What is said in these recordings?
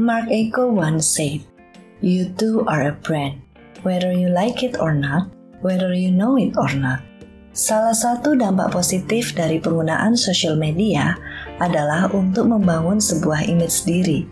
Mark Eko once said, You too are a brand, whether you like it or not, whether you know it or not. Salah satu dampak positif dari penggunaan sosial media adalah untuk membangun sebuah image diri.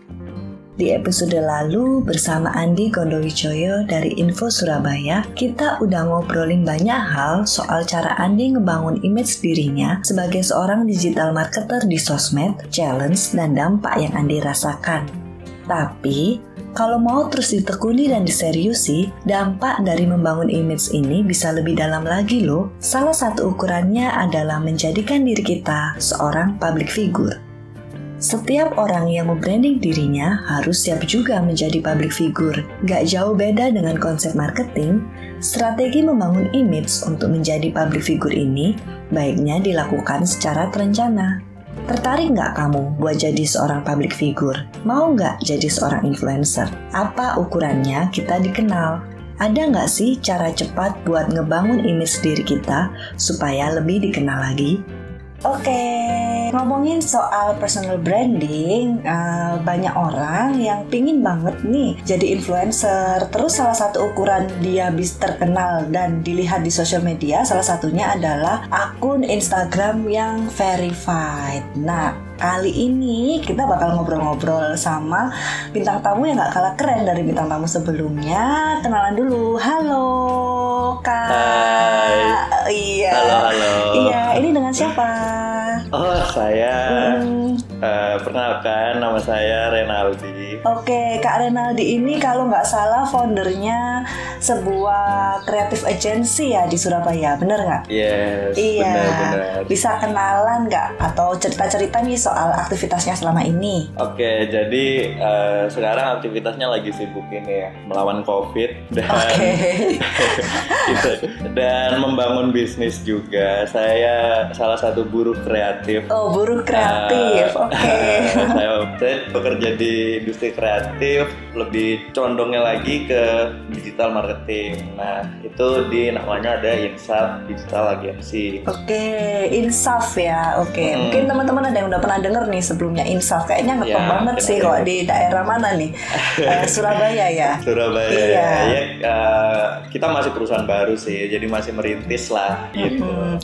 Di episode lalu bersama Andi Gondowijoyo dari Info Surabaya, kita udah ngobrolin banyak hal soal cara Andi ngebangun image dirinya sebagai seorang digital marketer di sosmed, challenge, dan dampak yang Andi rasakan. Tapi, kalau mau terus ditekuni dan diseriusi, dampak dari membangun image ini bisa lebih dalam lagi loh. Salah satu ukurannya adalah menjadikan diri kita seorang public figure. Setiap orang yang membranding dirinya harus siap juga menjadi public figure. Gak jauh beda dengan konsep marketing, strategi membangun image untuk menjadi public figure ini baiknya dilakukan secara terencana. Tertarik nggak kamu buat jadi seorang public figure? Mau nggak jadi seorang influencer? Apa ukurannya kita dikenal? Ada nggak sih cara cepat buat ngebangun image diri kita supaya lebih dikenal lagi? Oke, ngomongin soal personal branding, uh, banyak orang yang pingin banget nih jadi influencer. Terus salah satu ukuran dia bisa terkenal dan dilihat di sosial media, salah satunya adalah akun Instagram yang verified. Nah, kali ini kita bakal ngobrol-ngobrol sama bintang tamu yang gak kalah keren dari bintang tamu sebelumnya. Kenalan dulu, halo kak. Hai. Iya. Halo, halo. Iya, ini dengan siapa? Oh, saya Hmm, eh, perkenalkan nama saya Renaldi. Oke, Kak Renaldi ini kalau nggak salah foundernya sebuah kreatif agency ya di Surabaya, bener nggak? Yes, Iya, benar-benar. bisa kenalan nggak atau cerita-cerita nih soal aktivitasnya selama ini? Oke, jadi eh, sekarang aktivitasnya lagi sibuk ini ya, melawan COVID dan Oke, gitu. dan membangun bisnis juga. Saya salah satu buruh kreatif. oh buruh kreatif, Eh, oke. saya, saya bekerja di industri kreatif, lebih condongnya lagi ke digital marketing. Nah, itu di namanya ada Insaf Digital Agency. Oke, Insaf ya. Oke, Hmm. mungkin teman-teman ada yang udah pernah denger nih sebelumnya Insaf. Kayaknya ngetop Ya, banget sih kok di daerah mana nih? Eh, Surabaya ya. Surabaya Iya. ya, eh, kita masih perusahaan baru sih, jadi masih merintis lah gitu. Hmm,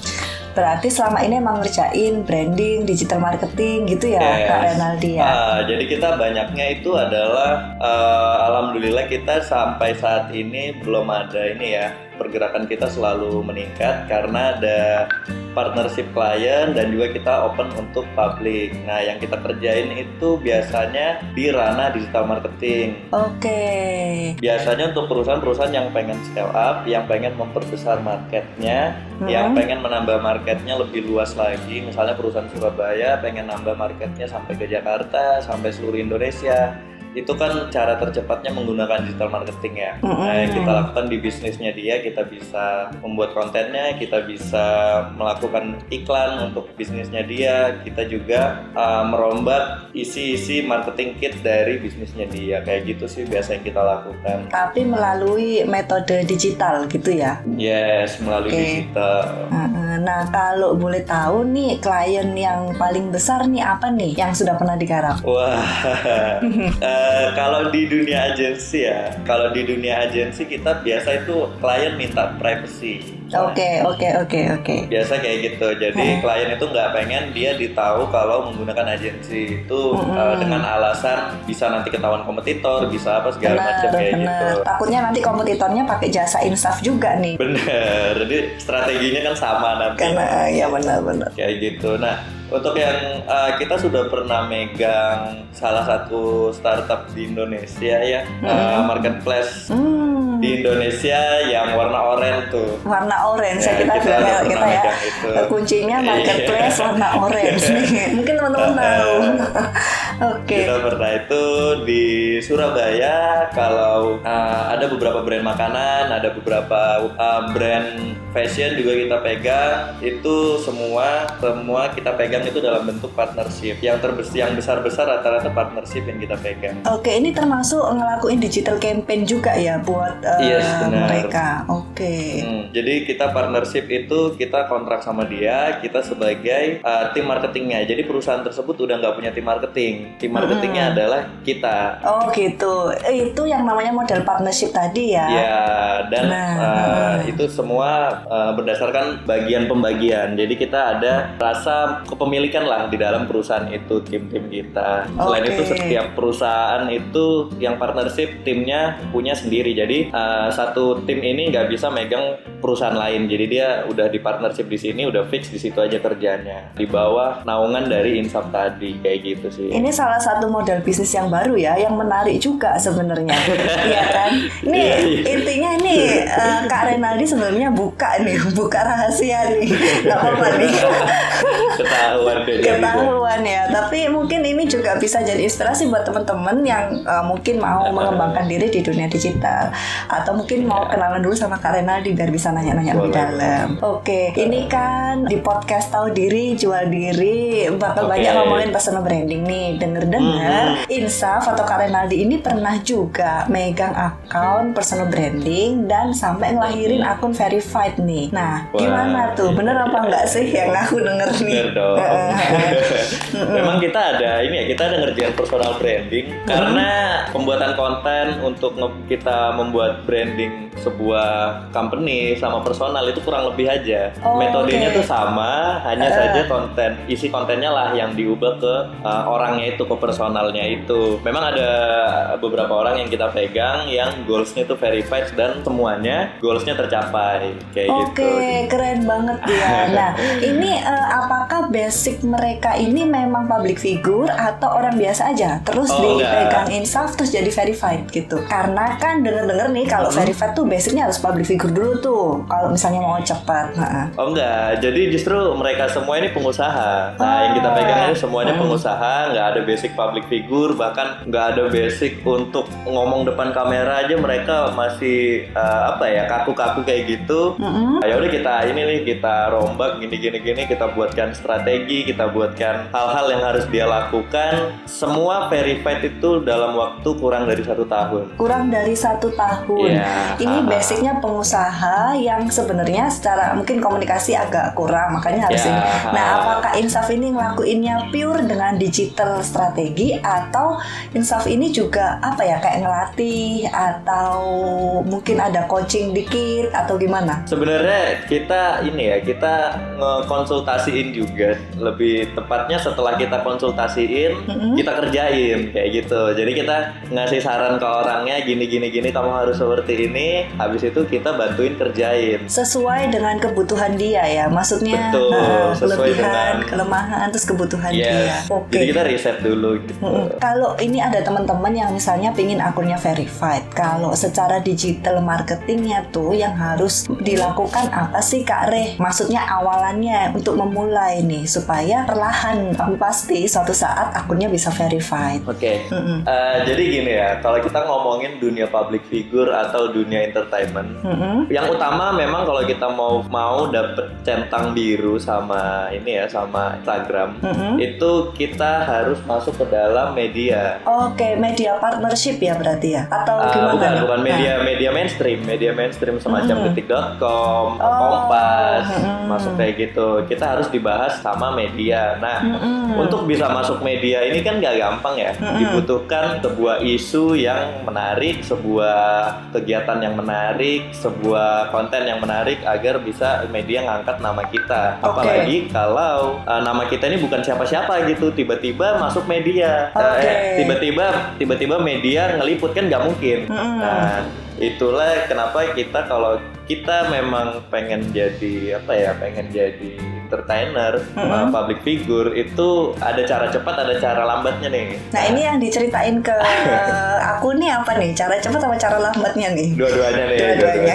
Berarti selama ini emang ngerjain branding, digital marketing gitu ya, Yes. Kak Renaldi ya? Ah, jadi kita banyaknya itu adalah eh, alhamdulillah kita sampai saat ini belum ada ini ya pergerakan kita selalu meningkat karena ada partnership klien dan juga kita open untuk publik. Nah, yang kita kerjain itu biasanya di ranah digital marketing. Oke. Biasanya untuk perusahaan-perusahaan yang pengen scale up, yang pengen memperbesar marketnya, Hmm. yang pengen menambah marketnya lebih luas lagi. Misalnya perusahaan Surabaya pengen nambah marketnya sampai ke Jakarta, sampai seluruh Indonesia. Itu kan cara tercepatnya menggunakan digital marketing ya. Nah, yang kita lakukan di bisnisnya dia, kita bisa membuat kontennya, kita bisa melakukan iklan untuk bisnisnya dia, kita juga uh, merombak isi-isi marketing kit dari bisnisnya dia. Kayak gitu sih biasa yang kita lakukan. Tapi melalui metode digital gitu ya? Yes, melalui Oke. digital. Nah, kalau boleh tahu nih klien yang paling besar nih apa nih yang sudah pernah digarap? Wah, eh, kalau di dunia agensi ya, kalau di dunia agensi kita biasa itu klien minta privacy. Oke, oke, oke, oke. biasa kayak gitu. Jadi klien itu nggak pengen dia ditahu kalau menggunakan agensi itu eh, dengan alasan bisa nanti ketahuan kompetitor, bisa apa segala macam kayak benar. gitu. Takutnya nanti kompetitornya pakai jasa Insaf juga nih. Bener, jadi strateginya kan sama nanti. Karena ya benar-benar. kayak gitu. Nah, untuk yang uh, kita sudah pernah megang salah satu startup di Indonesia ya, uh, marketplace Hmm. di Indonesia yang warna oranye tuh. warna orange ya, kita kita kita pernah ya itu. kuncinya Iya. marketplace warna orange nih mungkin teman-teman tahu oke Kita pernah itu di Surabaya kalau uh, ada beberapa brand makanan, ada beberapa uh, brand fashion juga kita pegang. Itu semua semua kita pegang itu dalam bentuk partnership. Yang terbesar yang besar-besar rata-rata partnership yang kita pegang. Oke, ini termasuk ngelakuin digital campaign juga ya buat uh, Yes, benar. mereka. Oke. Hmm, jadi kita partnership itu kita kontrak sama dia, kita sebagai uh, tim marketingnya. Jadi perusahaan tersebut udah nggak punya tim marketing. Marketing. Tim marketingnya adalah kita. Oh gitu. Itu yang namanya model partnership tadi ya. Ya, dan Nah. uh, itu semua uh, berdasarkan bagian pembagian. Jadi kita ada rasa kepemilikan lah di dalam perusahaan itu tim-tim kita. Selain Oke. itu setiap perusahaan itu yang partnership timnya punya sendiri. Jadi uh, satu tim ini nggak bisa megang perusahaan lain. Jadi dia udah di partnership di sini, udah fix di situ aja kerjanya. Di bawah naungan dari Insaf tadi kayak gitu sih. Ini salah satu model bisnis yang baru ya, yang menarik juga sebenarnya, Iya kan? Ini Iya, iya. intinya ini eh, Kak Renaldi sebelumnya buka nih, buka rahasia nih, nggak apa-apa nih. Ketahuan deh. Ketahuan ya, tapi mungkin ini juga bisa jadi inspirasi buat teman-teman yang eh, mungkin mau mengembangkan diri di dunia digital atau mungkin mau kenalan dulu sama Kak Renaldi biar bisa nanya-nanya lebih dalam. Oke, ini kan di podcast tahu diri jual diri bakal Oke. banyak ngomongin personal branding nih. Dengar-dengar Insaf atau Kak Renaldi ini pernah juga megang akun personal branding dan sampai ngelahirin akun verified nih. Nah, Wah. gimana tuh? Bener apa enggak sih yang aku denger nih? Bener dong. Memang kita ada ini ya, kita ada ngerjain personal branding karena pembuatan konten untuk kita membuat branding sebuah company sama personal itu kurang lebih aja. Oh, Metodenya oke. tuh sama, hanya Eh. saja konten isi kontennya lah yang diubah ke uh, orangnya itu ke personalnya itu. Memang ada beberapa orang yang kita pegang yang goalsnya itu verified dan semuanya goalsnya tercapai kayak Oke, gitu. keren banget dia. Nah, ini eh, apakah basic mereka ini memang public figure atau orang biasa aja? Terus Oh, dipegang insaf terus jadi verified gitu. Karena kan denger-denger nih kalau Hmm. verified tuh basicnya harus public figure dulu tuh. Kalau misalnya mau cepat. Nah, Oh enggak, jadi justru mereka semua ini pengusaha. Nah yang kita Oh. pegang ini semuanya pengusaha, nggak ada basic public figure, bahkan nggak ada basic untuk ngomong depan kamera aja mereka masih eh, apa ya kaku-kaku kayak gitu. Mm-mm. Ya udah kita ini nih kita rombak gini-gini gini kita buatkan strategi, kita buatkan hal-hal yang harus dia lakukan. Semua verified itu dalam waktu kurang dari satu tahun. kurang dari satu tahun. Iya. Ini basicnya pengusaha yang sebenarnya secara mungkin komunikasi agak kurang, makanya harus Ya. ini. Nah, apakah Insaf ini ngelakuinnya pure dengan digital strategi atau Insaf ini juga apa ya kayak ngelatih atau mungkin ada coaching dikit atau gimana? Sebenarnya kita ini ya kita ngekonsultasiin juga lebih tepatnya setelah kita konsultasiin Mm-mm. kita kerjain kayak gitu. Jadi kita ngasih saran ke orangnya gini gini gini kamu harus seperti ini. Habis itu kita bantuin kerjain. Sesuai dengan kebutuhan dia ya, maksudnya Betul, sesuai kelebihan, dengan- kelemahan, terus kebutuhan dia. Yes. Oke. Jadi kita riset dulu gitu. Mm-mm. Kalau ini ada teman-teman yang misalnya pingin akunnya verified, kalau secara digital marketingnya tuh yang harus dilakukan apa sih Kak Reh? Maksudnya awalannya untuk memulai nih supaya perlahan tapi pasti suatu saat akunnya bisa verified. Oke. Mm-mm. Eh, jadi gini ya, kalau kita ngomongin dunia public figure atau dunia entertainment, Mm-mm. yang utama memang kalau kita mau mau dapet centang biru sama ini ya sama Instagram Mm-mm. itu kita harus masuk ke dalam media Oke, media partnership ya berarti ya? Atau Ah, gimana? bukan bukan Nah. media media mainstream media mainstream semacam Mm-mm. detik.com Oh, kompas mm-mm. masuk kayak gitu kita harus dibahas sama media nah Mm-mm. untuk bisa masuk media ini kan gak gampang ya Mm-mm. dibutuhkan sebuah isu yang menarik sebuah kegiatan yang menarik sebuah konten yang menarik agar bisa media ngangkat nama kita Oke. apalagi kalau uh, nama kita ini bukan siapa-siapa gitu tiba-tiba masuk media Uh, Oke. eh, tiba-tiba tiba-tiba media ngeliput kan nggak mungkin Mm-mm. nah itulah kenapa kita kalau kita memang pengen jadi apa ya pengen jadi entertainer Mm-mm. uh, public figure itu ada cara cepat ada cara lambatnya nih Nah ini yang diceritain ke aku nih apa nih? Cara cepat sama cara lambatnya nih? dua-duanya nih Dua-duanya.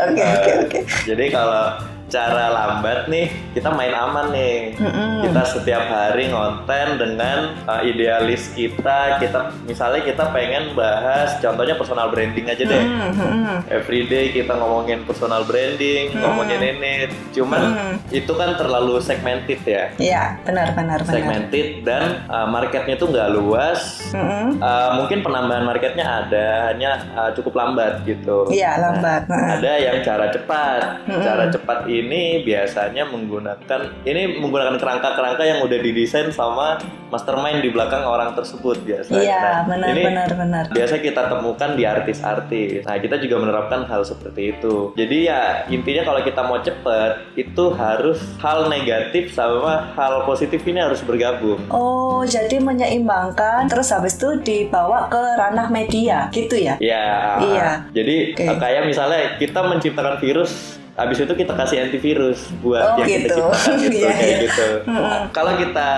Oke, oke, oke. jadi kalau cara lambat nih kita main aman nih Mm-mm. kita setiap hari ngonten dengan uh, idealis kita kita misalnya kita pengen bahas contohnya personal branding aja deh Mm, mm, mm. everyday kita ngomongin personal branding ngomongin ini cuman Hmm. itu kan terlalu segmented ya Iya, benar benar benar. segmented dan uh, marketnya tuh nggak luas Mm-mm. Uh, mungkin penambahan marketnya ada hanya uh, cukup lambat gitu Iya, lambat. Nah, Nah. ada yang cara cepat Mm-mm. cara cepat ini biasanya menggunakan ini menggunakan kerangka-kerangka yang udah didesain sama mastermind di belakang orang tersebut biasanya. Iya, Nah, benar ini benar benar. biasa kita temukan di artis-artis. Nah, kita juga menerapkan hal seperti itu. Jadi ya intinya kalau kita mau cepet itu harus hal negatif sama hal positif ini harus bergabung. Oh, jadi menyeimbangkan terus habis itu dibawa ke ranah media gitu ya? Ya. Iya. Jadi Oke. kayak misalnya kita menciptakan virus Habis itu kita kasih antivirus buat Oh, yang kita gitu. ciptakan gitu Iya, kayak iya. gitu. Kalau kita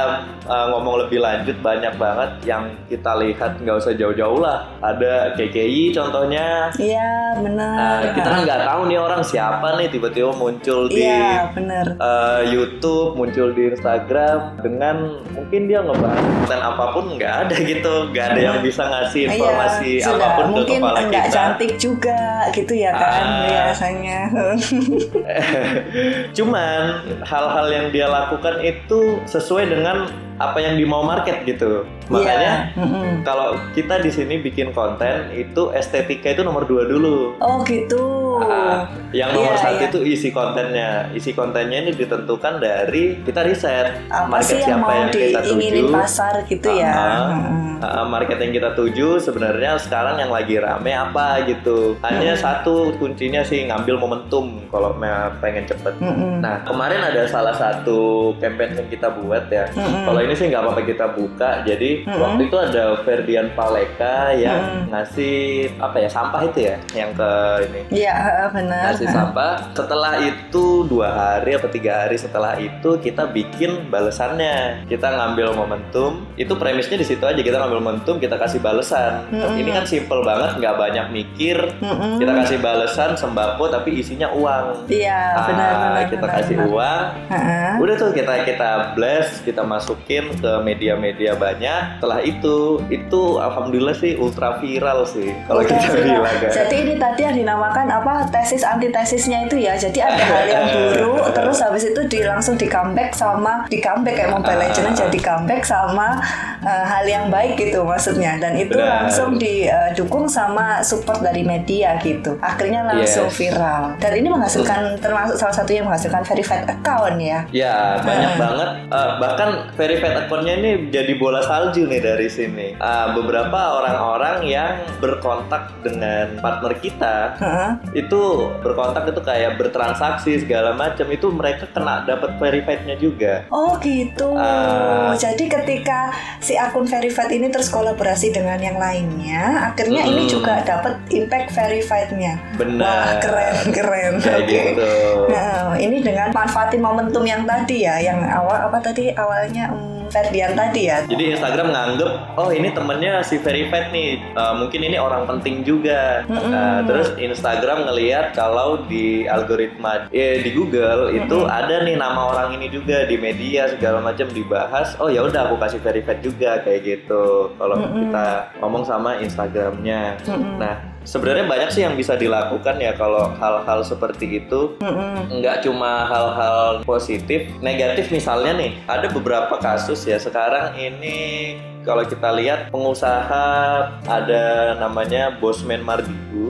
uh, ngomong lebih lanjut banyak banget yang kita lihat nggak usah jauh-jauh lah. Ada KKI contohnya. Iya, benar. Nah, kita kan nggak tahu nih orang siapa nih tiba-tiba muncul di Iya, benar. uh, YouTube, muncul di Instagram dengan mungkin dia ngebahas konten apa pun nggak ada gitu, nggak ada yang bisa ngasih informasi Iya, sudah apa pun ke mungkin kepala kita. cantik juga gitu ya kan Ah. biasanya. Cuman hal-hal yang dia lakukan itu sesuai dengan apa yang dimau market gitu. Makanya Iya, mm-mm. kalau kita di sini bikin konten itu estetika itu nomor dua dulu. Oh gitu. Ah, yang nomor Iya, satu iya. itu isi kontennya. Isi kontennya ini ditentukan dari kita riset Apa market sih yang siapa mau yang kita tuju. pasar gitu ya? Ah, Mm-mm. ah, market yang kita tuju sebenarnya sekarang yang lagi rame apa gitu. Hanya Hmm. satu kuncinya sih ngambil momentum kalau pengen cepet. Mm-mm. Nah kemarin ada salah satu campaign yang kita buat ya. Mm-mm. Kalau ini sih nggak apa-apa kita buka. Jadi Mm-mm. waktu itu ada Ferdian Paleka yang Mm-mm. ngasih apa ya sampah itu ya yang ke ini Iya, benar. ngasih sampah. Setelah itu dua hari atau tiga hari setelah itu kita bikin balesannya. Kita ngambil momentum. Itu premisnya di situ aja kita ngambil momentum kita kasih balesan. Mm-mm. Ini kan simple banget nggak banyak mikir. Mm-mm. Kita kasih balesan sembako tapi isinya uang. Iya, benar benar. kita benar, kasih benar. uang. Heeh. Udah tuh kita kita blast, kita masukin ke media-media banyak. Setelah itu, itu alhamdulillah sih ultra viral sih kalau kita bilang kan. Jadi ini tadi yang dinamakan apa tesis antitesisnya itu ya. Jadi ada hal yang buruk, terus habis itu di langsung di comeback sama di comeback kayak Mobile Ah. Legends jadi comeback sama uh, hal yang baik gitu maksudnya. Dan itu Benar. langsung didukung sama support dari media gitu. Akhirnya langsung Yes. viral. Dan ini menghasilkan termasuk salah satu yang menghasilkan verified account ya. Ya banyak Ah. banget. Eh, bahkan verified akunnya ini jadi bola salju nih dari sini. Eh, beberapa orang-orang yang berkontak dengan partner kita Heeh. itu berkontak itu kayak bertransaksi segala macam itu mereka kena dapat verifiednya juga. Oh gitu. Ah. Jadi ketika si akun verified ini terus kolaborasi dengan yang lainnya, akhirnya ini Mm-mm. juga dapat impact verified-nya. Benar. Wah keren keren. Kayak Oke. gitu. Nah, ini dengan manfaatin momentum yang tadi ya, yang awal apa tadi awalnya hmm, Ferdian tadi ya. Jadi Instagram nganggep, oh ini temennya si verified nih, Eh, mungkin ini orang penting juga. Mm-mm. Nah, terus Instagram ngelihat kalau di algoritma eh, di Google itu ada nih nama orang ini juga di media segala macam dibahas. Oh ya udah aku kasih verified juga kayak gitu. Kalau Mm-mm. kita ngomong sama Instagramnya. Mm-mm. Nah sebenarnya banyak sih yang bisa dilakukan ya kalau hal-hal seperti itu. Nggak cuma hal-hal positif, negatif misalnya nih, ada beberapa kasus ya. Sekarang ini kalau kita lihat pengusaha ada namanya Bosman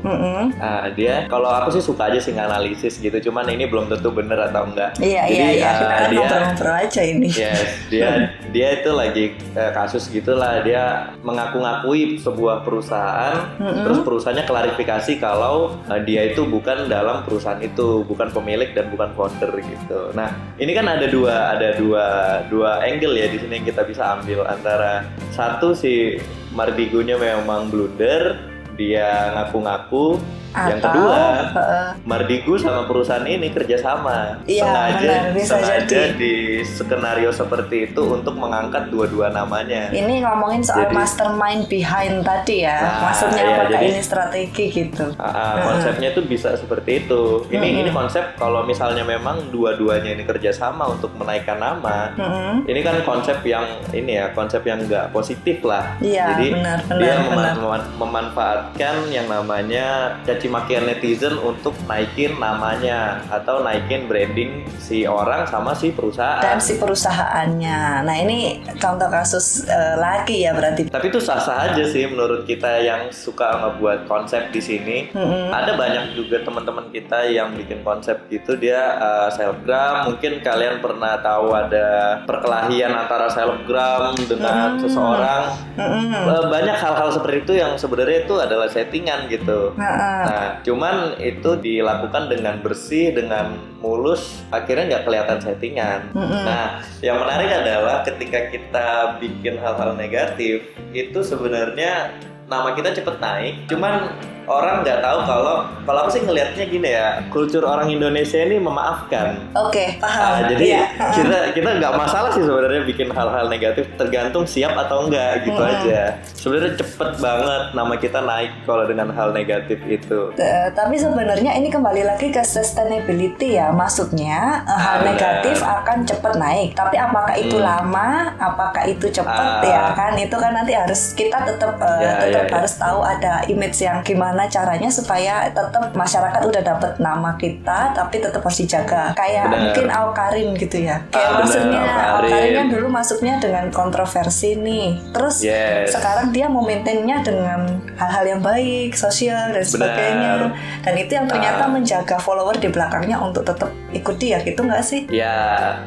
Mardigu. Mm-mm. Nah, dia kalau aku sih suka aja sih nganalisis gitu, cuman ini belum tentu bener atau enggak. Iya Jadi, iya iya. uh, Kita dia- ngobrol-ngobrol aja ini. Yes, dia dia itu lagi eh, kasus gitulah dia mengaku-ngakui sebuah perusahaan, Mm-mm. terus perusahaannya klarifikasi kalau eh, dia itu bukan dalam perusahaan itu, bukan pemilik dan bukan founder gitu. Nah, ini kan ada dua ada dua dua angle ya di sini yang kita bisa ambil antara satu si Mardigunya memang blunder, dia ngaku-ngaku. Yang Atau, kedua, heeh. Mardigu sama perusahaan ini kerjasama Iya, sengaja benar, sengaja jadi. di skenario seperti itu untuk mengangkat dua-dua namanya. Ini ngomongin soal Jadi- mastermind behind tadi ya. Nah, Maksudnya iya, apakah jadi- ini strategi gitu? Ah, ah, konsepnya itu bisa seperti itu. Ini Mm-mm. ini konsep kalau misalnya memang dua-duanya ini kerjasama untuk menaikkan nama. Mm-mm. Ini kan konsep yang ini ya konsep yang nggak positif lah. Iya, Jadi benar, benar, dia benar. mema- mema- memanfaatkan yang namanya cacat caci makian netizen untuk naikin namanya atau naikin branding si orang sama si perusahaan. Dan si perusahaannya. Nah ini contoh kasus uh, lagi ya berarti. Tapi itu sah-sah aja sih menurut kita yang suka ngebuat konsep di sini. Mm-hmm. Ada banyak juga teman-teman kita yang bikin konsep gitu dia uh, selebgram. Mungkin kalian pernah tahu ada perkelahian antara selebgram dengan mm-hmm. seseorang. Mm-hmm. banyak hal-hal seperti itu yang sebenarnya itu adalah settingan gitu. Nah, cuman itu dilakukan dengan bersih, dengan mulus, akhirnya nggak kelihatan settingan. Nah, yang menarik adalah ketika kita bikin hal-hal negatif, itu sebenarnya nama kita cepet naik. Cuman orang nggak tahu kalau kalau aku sih ngelihatnya gini ya kultur orang Indonesia ini memaafkan. Oke okay, paham. Nah, jadi iya. kita kita nggak masalah sih sebenarnya bikin hal-hal negatif tergantung siap atau enggak gitu hmm. aja. Sebenarnya cepet banget nama kita naik kalau dengan hal negatif itu. Uh, tapi sebenarnya ini kembali lagi ke sustainability ya maksudnya uh, hal negatif akan cepet naik. Tapi apakah itu hmm. lama? Apakah itu cepet uh, ya kan? Itu kan nanti harus kita tetap uh, ya, tetap ya, ya. harus tahu ada image yang gimana gimana caranya supaya tetap masyarakat udah dapet nama kita tapi tetap harus dijaga kayak bener. mungkin Aukarin gitu ya kayak ah, maksudnya Aukarin kan dulu masuknya dengan kontroversi nih terus yes. sekarang dia mau maintainnya dengan hal-hal yang baik sosial dan sebagainya bener. dan itu yang ternyata ah. menjaga follower di belakangnya untuk tetap ikut dia gitu nggak sih ya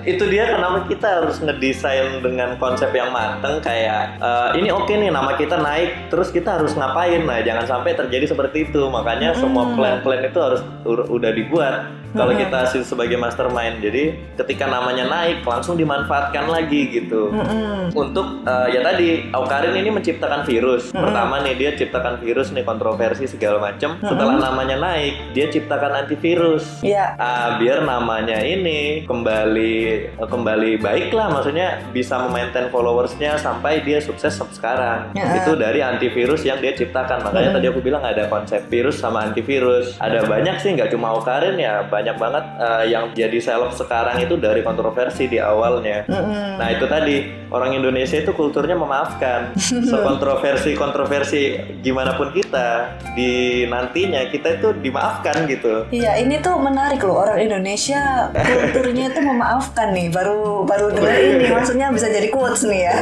itu dia kenapa kita harus ngedesain dengan konsep yang mateng kayak uh, ini oke okay nih nama kita naik terus kita harus ngapain nah jangan sampai terjadi seperti itu makanya hmm. semua plan-plan itu harus udah dibuat kalau hmm. kita sebagai mastermind jadi ketika namanya naik langsung dimanfaatkan lagi gitu hmm. untuk uh, ya tadi Aukarin ini menciptakan virus hmm. pertama nih dia ciptakan virus nih kontroversi segala macam hmm. setelah namanya naik dia ciptakan antivirus ya uh, biar namanya ini kembali uh, kembali baik lah maksudnya bisa memaintain followersnya sampai dia sukses sekarang itu dari antivirus yang dia ciptakan makanya hmm. tadi aku bilang ada konsep virus sama antivirus. Ada banyak sih, nggak cuma Okarin ya, banyak banget uh, yang jadi seleb sekarang itu dari kontroversi di awalnya. Nah itu tadi orang Indonesia itu kulturnya memaafkan. Sekontroversi-kontroversi gimana pun kita di nantinya kita itu dimaafkan gitu. Iya ini tuh menarik loh orang Indonesia kulturnya itu memaafkan nih. Baru baru dengar ini maksudnya bisa jadi quotes nih ya.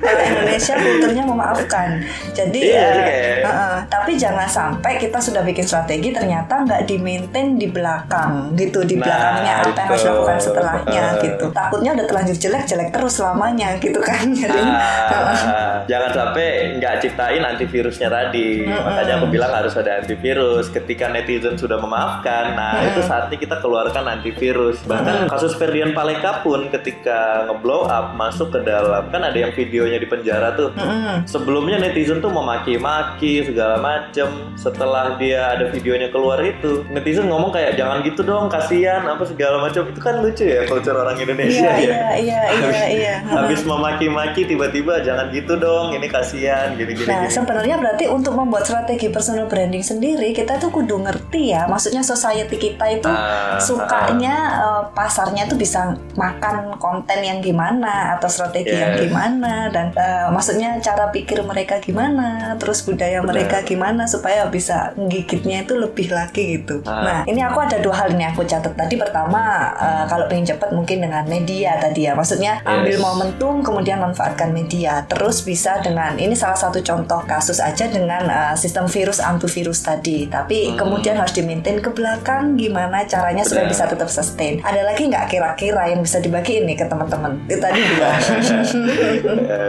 orang Indonesia kulturnya memaafkan. Jadi iya, ya, uh, uh, tapi jangan sampai kita sudah bikin strategi ternyata nggak di maintain di belakang gitu di nah, belakangnya apa yang harus dilakukan setelahnya uh, gitu takutnya udah terlanjur jelek jelek terus selamanya gitu kan. Jadi uh, jangan sampai nggak ciptain antivirusnya tadi. Uh, makanya aku bilang harus ada antivirus. Ketika netizen sudah memaafkan nah uh, itu saatnya kita keluarkan antivirus. Bahkan uh, kasus Ferdian Paleka pun ketika ngeblow up masuk ke dalam kan ada yang videonya di penjara tuh. Uh, sebelumnya netizen tuh memaki-maki segala macem. Setelah dia ada videonya keluar itu netizen ngomong kayak jangan gitu dong kasihan apa segala macam itu kan lucu ya culture orang Indonesia iya, ya. iya iya iya iya. Habis memaki-maki tiba-tiba jangan gitu dong ini kasihan gini-gini nah sebenarnya berarti untuk membuat strategi personal branding sendiri kita tuh kudu ngerti ya maksudnya society kita itu uh, sukanya uh, uh, pasarnya tuh bisa makan konten yang gimana atau strategi yes. yang gimana dan uh, maksudnya cara pikir mereka gimana terus budaya Benar. mereka gimana supaya bisa gigitnya itu lebih lagi gitu. Ah. Nah ini aku ada dua hal ini aku catat tadi pertama uh, kalau pengen cepat mungkin dengan media tadi ya maksudnya yes. ambil momentum kemudian manfaatkan media terus bisa dengan ini salah satu contoh kasus aja dengan uh, sistem virus antivirus tadi tapi hmm. kemudian harus dimintain ke belakang gimana caranya supaya bisa tetap sustain. Ada lagi nggak kira-kira yang bisa dibagi ini ke teman-teman? Itu tadi dua.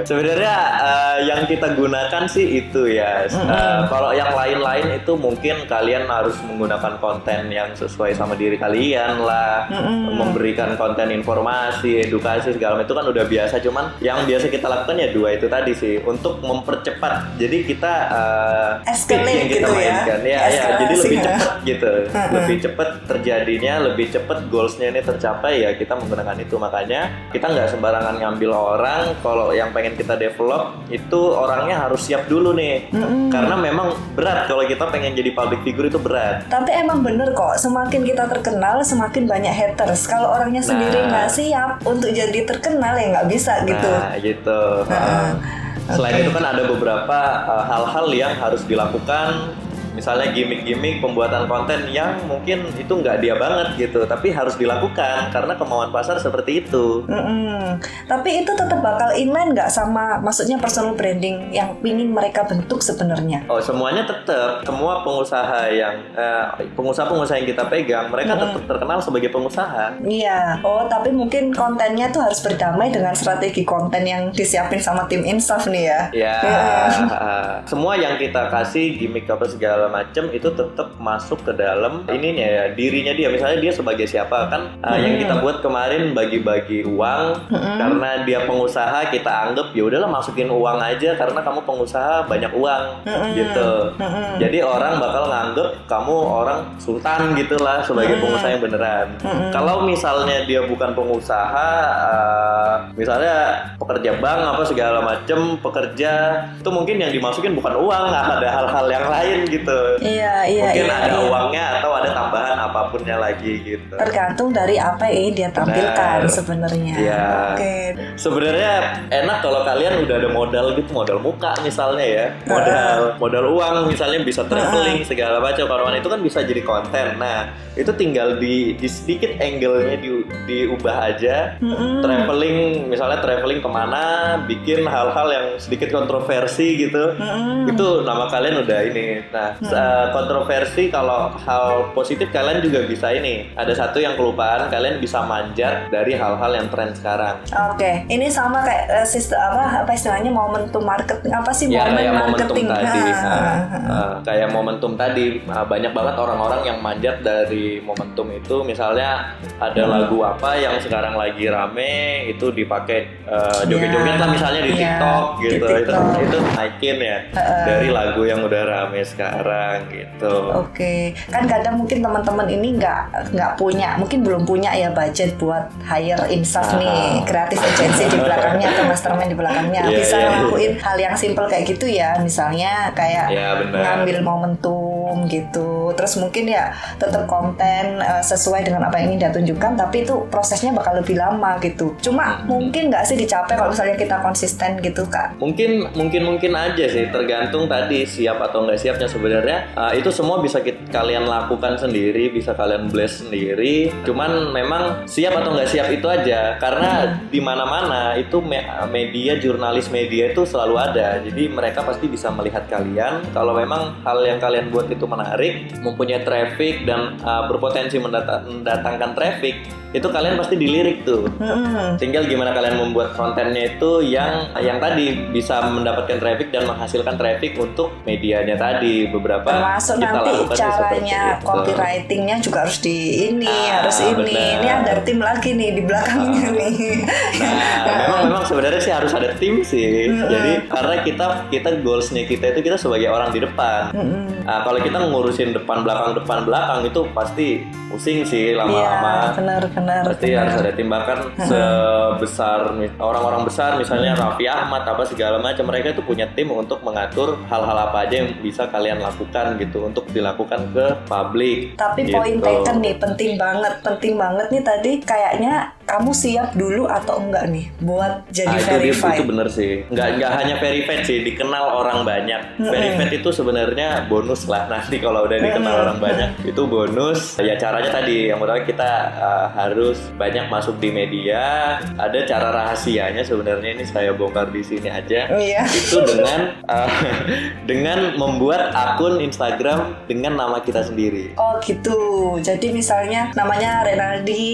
Sebenarnya uh, yang kita gunakan sih itu ya. Uh, kalau yang lain-lain itu mungkin kalian harus menggunakan konten yang sesuai sama diri kalian lah mm-hmm. memberikan konten informasi edukasi segala macam itu kan udah biasa cuman yang biasa kita lakukan ya dua itu tadi sih untuk mempercepat jadi kita uh, yang kita gitu ya. mainkan ya ya, ya jadi lebih cepat gitu lebih cepat terjadinya lebih cepat goalsnya ini tercapai ya kita menggunakan itu makanya kita nggak sembarangan ngambil orang kalau yang pengen kita develop itu orangnya harus siap dulu nih mm-hmm. karena memang berat kalau kita pengen jadi public figure itu berat. Tapi emang bener kok, semakin kita terkenal semakin banyak haters. Kalau orangnya sendiri nah. nggak siap untuk jadi terkenal ya nggak bisa gitu. Nah gitu. Nah. Selain okay. itu kan ada beberapa uh, hal-hal uh, yang harus dilakukan misalnya gimmick-gimmick pembuatan konten yang mungkin itu nggak dia banget gitu, tapi harus dilakukan karena kemauan pasar seperti itu. Mm-mm. Tapi itu tetap bakal inline nggak sama maksudnya personal branding yang ingin mereka bentuk sebenarnya? Oh semuanya tetap semua pengusaha yang eh, pengusaha-pengusaha yang kita pegang mereka Mm-mm. tetap terkenal sebagai pengusaha. Iya. Oh, tapi mungkin kontennya tuh harus berdamai dengan strategi konten yang disiapin sama tim Insaf nih ya. Ya, Mm. semua yang kita kasih gimmick apa segala macam itu tetap masuk ke dalam ininya ya dirinya dia. Misalnya dia sebagai siapa kan uh, yang kita buat kemarin bagi-bagi uang Mm-mm. karena dia pengusaha kita anggap ya udahlah masukin uang aja karena kamu pengusaha banyak uang Mm-mm. gitu. Mm-mm. Jadi orang bakal nganggep kamu orang sultan gitulah sebagai Mm-mm. pengusaha yang beneran. Mm-mm. Kalau misalnya dia bukan pengusaha, uh, misalnya pekerja bank apa segala macem, pekerja itu mungkin yang dimasukin bukan uang, ada hal-hal yang lain gitu. Iya, iya, mungkin iya. ada iya. uangnya atau ada tambahan apapunnya lagi gitu. Tergantung dari apa yang ingin dia tampilkan Benar. sebenarnya. Iya. Oke. Sebenarnya enak kalau kalian udah ada modal gitu, modal muka misalnya ya, modal modal uang misalnya bisa traveling segala macam. Kalau itu kan bisa jadi konten. Nah itu tinggal di, di sedikit angle-nya di, diubah aja. Mm-mm. Traveling misalnya traveling ke mana, bikin hal-hal yang sedikit kontroversi gitu. Mm-mm. Itu nama kalian udah ini. Nah eh, kontroversi kalau hal positif kalian juga bisa ini. Ada satu yang kelupaan, kalian bisa manjat dari hal-hal yang tren sekarang. Oke, ini sama kayak eh, sistem apa apa istilahnya momentum marketing apa sih Ya momen kayak momentum marketing? tadi, Ah, Nah, ah, ah. uh, kayak momentum tadi uh, banyak banget orang-orang yang manjat dari momentum itu. Misalnya ada Hmm. lagu apa yang sekarang lagi rame itu dipakai uh, joget-joget Ya, lah misalnya di ya, TikTok di gitu. Itu TikTok. itu naikin ya Heeh. dari lagu yang udah rame sekarang gitu. Oke, kan kadang mungkin teman-teman ini nggak nggak punya, mungkin belum punya ya budget buat hire insaf Ah. nih, kreatif agency di belakangnya atau mastermind di belakangnya. Iya, Bisa iya. ngelakuin hal yang simple kayak gitu ya, misalnya kayak Ya, benar. ngambil momentum gitu. Terus mungkin ya tetap konten eh, sesuai dengan apa yang ingin dia tunjukkan, tapi itu prosesnya bakal lebih lama gitu. Cuma Hmm. mungkin nggak sih dicapai kalau misalnya kita konsisten gitu kak? Mungkin mungkin mungkin aja sih tergantung tadi siap atau nggak siapnya sebenarnya uh, itu semua bisa kit- kalian lakukan sendiri bisa kalian blast sendiri cuman memang siap atau nggak siap itu aja karena di mana-mana itu me- media jurnalis media itu selalu ada jadi mereka pasti bisa melihat kalian kalau memang hal yang kalian buat itu menarik mempunyai traffic dan uh, berpotensi mendata- mendatangkan traffic itu kalian pasti dilirik tuh Mm-mm. Tinggal gimana kalian membuat kontennya itu yang yang tadi bisa mendapatkan traffic dan menghasilkan traffic untuk medianya tadi beberapa termasuk kita nanti lakukan caranya itu. copywritingnya juga harus di ini Ah, harus ini benar. ini ada tim lagi nih di belakangnya nih Nah, memang memang sebenarnya sih harus ada tim sih. Jadi karena kita kita goalsnya kita itu kita sebagai orang di depan. Mm-mm. Nah, kalau kita ngurusin depan belakang depan belakang itu pasti pusing sih Iya, lama-lama. benar-benar. Pasti harus ada tim bahkan sebesar orang-orang besar misalnya Raffi Ahmad apa segala macam mereka itu punya tim untuk mengatur hal-hal apa aja yang bisa kalian lakukan gitu untuk dilakukan ke publik. Tapi gitu. poin taken nih penting banget, penting banget nih tadi kayaknya kamu siap dulu atau enggak nih buat jadi Ah, itu, verified. itu bener sih. Nggak nggak hanya verified sih dikenal orang banyak. Verified itu sebenarnya bonus lah. Nanti kalau udah dikenal orang banyak itu bonus. Ya caranya tadi yang pertama kita uh, harus banyak masuk di media. Ada cara rahasianya sebenarnya. Ini saya bongkar di sini aja. Iya. itu dengan uh, dengan membuat akun Instagram dengan nama kita sendiri. Oh gitu. Jadi misalnya namanya Renaldi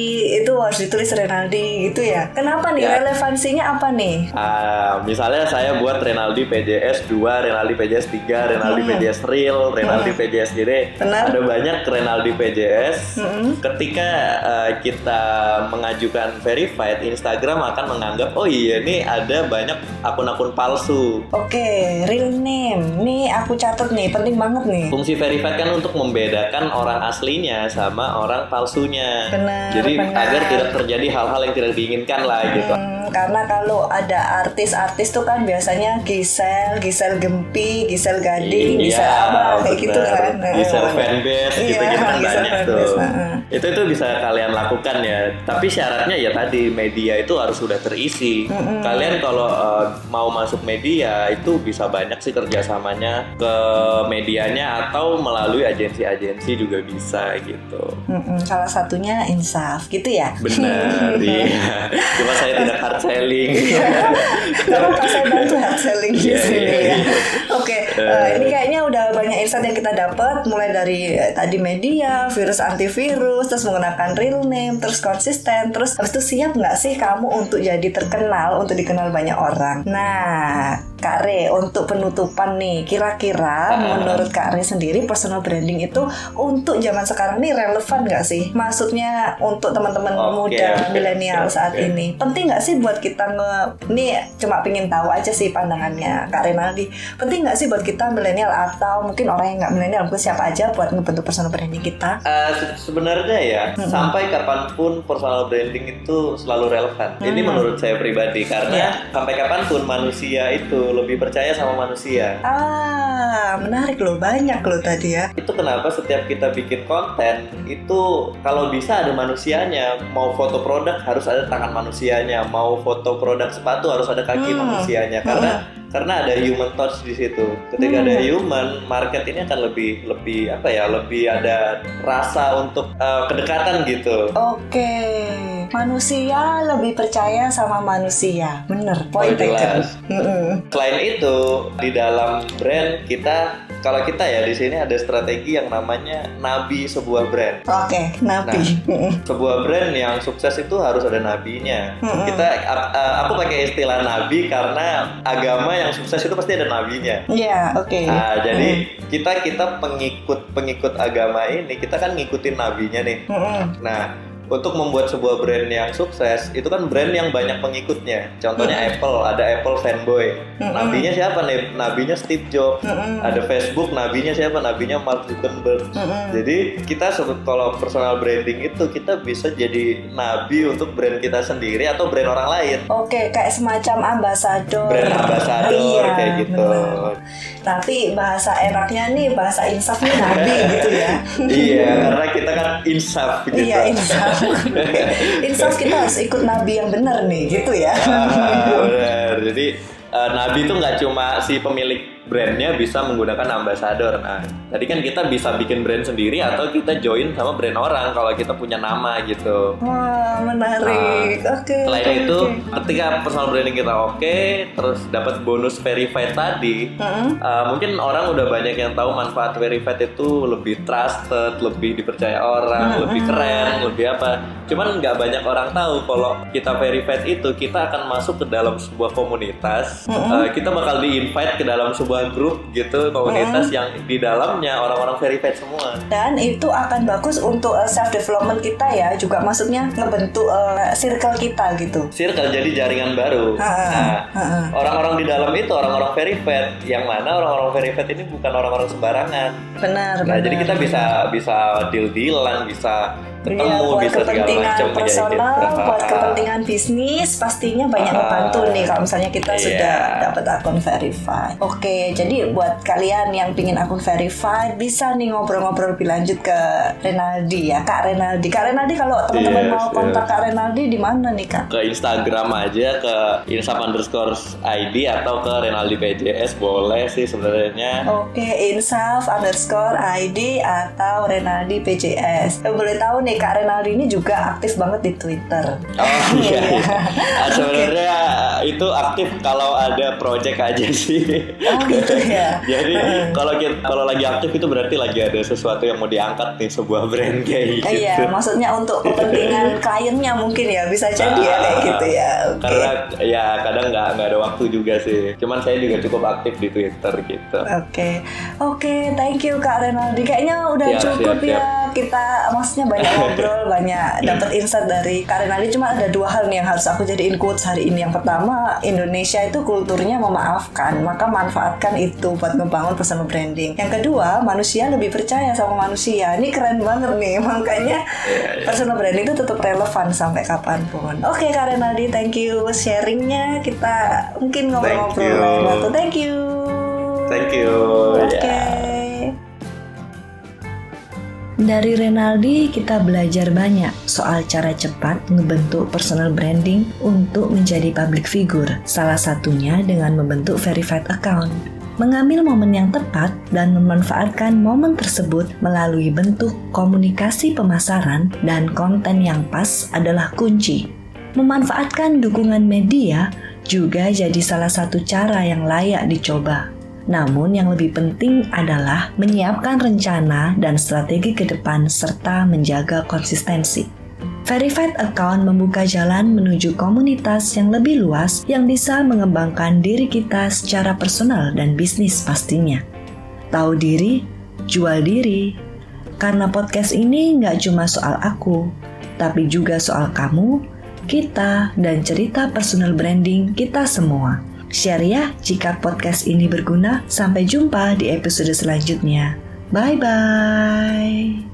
itu harus ditulis Renaldi gitu ya. Kenapa nih? Ya. Relevansinya apa nih? Ah, misalnya saya buat Renaldi PJS 2, Renaldi PJS 3, Renaldi PJS Real, Renaldi PJS gini. Benar. Ada banyak Renaldi PJS. Mm-mm. Ketika eh, kita mengajukan verified, Instagram akan menganggap oh iya ini ada banyak akun-akun palsu. Oke, real name. Nih aku catat nih, penting banget nih. Fungsi verified kan untuk membedakan orang aslinya sama orang palsunya. Benar, Jadi benar. agar tidak terjadi hal-hal yang tidak diinginkan lah gitu. Hmm, karena kalau ada artis-artis tuh kan biasanya Gisel, Gisel Gempi, Gisel Gading, Iya, Gisel apa kayak gitu kan. Gisel fanbase Iya, gitu gitu kan banyak fanbase, tuh. nah. Itu itu bisa kalian lakukan ya. Tapi syaratnya ya tadi media itu harus sudah terisi. Kalian kalau eh, mau masuk media itu bisa banyak sih kerjasamanya ke medianya atau melalui agensi-agensi juga bisa gitu. Mm-mm, salah satunya Insaf gitu ya. Benar, iya. Cuma saya tidak hard selling. Gak apa-apa saya bantu hard selling di Iya, sini iya. ya. Oke, eh, ini kayaknya udah banyak insight yang kita dapat mulai dari eh, tadi media, virus antivirus, terus menggunakan real name, terus konsisten, terus habis itu siap nggak sih kamu untuk jadi terkenal, untuk dikenal banyak orang. Nah, Kak Re, untuk penutupan nih, kira-kira Ah. menurut Kak Re sendiri personal branding itu untuk zaman sekarang nih relevan nggak sih? Maksudnya untuk teman-teman Oke, muda oke, milenial oke, saat oke. ini penting nggak sih buat kita nge ini cuma pingin tahu aja sih pandangannya Kak Renaldi penting nggak sih buat kita milenial atau mungkin orang yang nggak milenial mungkin siapa aja buat ngebentuk personal branding kita se- sebenarnya ya sampai kapan pun personal branding itu selalu relevan. Ini menurut saya pribadi karena Iya. sampai kapan pun manusia itu lebih percaya sama manusia. ah menarik loh banyak loh tadi ya Itu kenapa setiap kita bikin konten itu kalau bisa ada manusianya. Mau foto produk harus ada tangan manusianya, mau foto produk sepatu harus ada kaki Hmm. manusianya karena karena ada human touch di situ. Ketika Hmm. ada human, market ini akan lebih lebih apa ya, lebih ada rasa untuk eh, kedekatan gitu. Oke, manusia lebih percaya sama manusia, bener. Point Oh, taken. jelas. Mm-mm. Selain itu, di dalam brand kita kalau kita ya di sini ada strategi yang namanya nabi sebuah brand. Oke, nabi. Mm-mm. Sebuah brand yang sukses itu harus ada nabinya. Mm-mm. Kita a- aku pakai istilah nabi karena agama yang sukses itu pasti ada nabinya. Iya, oke. Nah, jadi kita kita pengikut pengikut agama ini kita kan ngikutin nabinya nih. Mm-mm. Nah, untuk membuat sebuah brand yang sukses, itu kan brand yang banyak pengikutnya. Contohnya Apple, ada Apple fanboy. Mm-mm. Nabinya siapa nih? Nabinya Steve Jobs. Mm-mm. Ada Facebook, nabinya siapa? Nabinya Mark Zuckerberg. Mm-mm. Jadi kita sebut kalau personal branding itu kita bisa jadi nabi untuk brand kita sendiri atau brand orang lain. Oke, kayak semacam ambasador. Brand ambassador Iya, kayak gitu. benar. Tapi bahasa enaknya nih bahasa insaf nih nabi gitu ya. iya, karena kita kan insaf gitu. Iya insaf. insaf kita harus ikut nabi yang benar nih gitu ya. Ah, benar. Jadi eh, Nabi itu nggak cuma si pemilik brandnya bisa menggunakan ambasador. Nah, tadi kan kita bisa bikin brand sendiri atau kita join sama brand orang kalau kita punya nama gitu. Wah menarik. Oke. Selain oke, itu, ketika personal branding kita oke, terus dapat bonus verified tadi, Mm-mm. eh, mungkin orang udah banyak yang tahu manfaat verified itu lebih trusted, lebih dipercaya orang, lebih keren, lebih apa. Cuman nggak banyak orang tahu kalau kita verified itu kita akan masuk ke dalam sebuah komunitas, eh, kita bakal di-invite ke dalam sebuah grup gitu, komunitas yang di dalamnya orang-orang verified semua. Dan itu akan bagus untuk self development kita ya, juga maksudnya ngebentuk eh, circle kita gitu. circle jadi jaringan baru. Nah, orang-orang di dalam itu orang-orang verified, yang mana orang-orang verified ini bukan orang-orang sembarangan. Benar. Nah, benar. jadi kita bisa bisa deal-dealan, bisa Iya, ketemu, buat bisa segala kepentingan macam personal, buat kepentingan bisnis, pastinya banyak Ah. membantu nih kalau misalnya kita Iya. sudah dapat akun verified. Oke, jadi buat kalian yang pingin akun verified, bisa nih ngobrol-ngobrol lebih lanjut ke Renaldi ya, Kak Renaldi. Kak Renaldi kalau teman-teman Yes, mau kontak yes. Kak Renaldi di mana nih Kak? ke Instagram aja ke insaf underscore ID atau ke Renaldi PJS boleh sih sebenarnya. Oke, insaf underscore ID atau Renaldi PJS. Eh, boleh tahu nih Kak Renaldi ini juga aktif banget di Twitter. Oh iya, iya. Ah, sebenarnya itu aktif kalau ada project aja sih. Oh gitu ya. Jadi kalau kita kalau lagi aktif itu berarti lagi ada sesuatu yang mau diangkat nih sebuah brand kayak gitu. Eh, Iya, maksudnya untuk kepentingan kliennya mungkin ya bisa jadi ya kayak gitu ya. Oke. Karena ya kadang nggak nggak ada waktu juga sih. Cuman saya juga cukup aktif di Twitter gitu. Oke, oke, thank you Kak Renaldi. Kayaknya udah Siap, cukup siap, ya kita maksudnya banyak ngobrol, banyak dapat insight dari Karen Ali. Cuma ada dua hal nih yang harus aku jadiin quotes hari ini. Yang pertama, Indonesia itu kulturnya memaafkan, maka manfaatkan itu buat membangun personal branding. Yang kedua, manusia lebih percaya sama manusia. Ini keren banget nih, makanya personal branding itu tetap relevan sampai kapan pun. Oke, okay, Karen Ali, thank you sharingnya. Kita mungkin ngobrol-ngobrol lain waktu. Thank you. Thank you. Oke. Okay. Yeah. Dari Renaldi kita belajar banyak soal cara cepat ngebentuk personal branding untuk menjadi public figure, salah satunya dengan membentuk verified account. Mengambil momen yang tepat dan memanfaatkan momen tersebut melalui bentuk komunikasi pemasaran dan konten yang pas adalah kunci. Memanfaatkan dukungan media juga jadi salah satu cara yang layak dicoba. Namun yang lebih penting adalah menyiapkan rencana dan strategi ke depan serta menjaga konsistensi. Verified account membuka jalan menuju komunitas yang lebih luas yang bisa mengembangkan diri kita secara personal dan bisnis pastinya. Tahu diri, jual diri. Karena podcast ini nggak cuma soal aku, tapi juga soal kamu, kita, dan cerita personal branding kita semua. Share ya jika podcast ini berguna. Sampai jumpa di episode selanjutnya. Bye bye.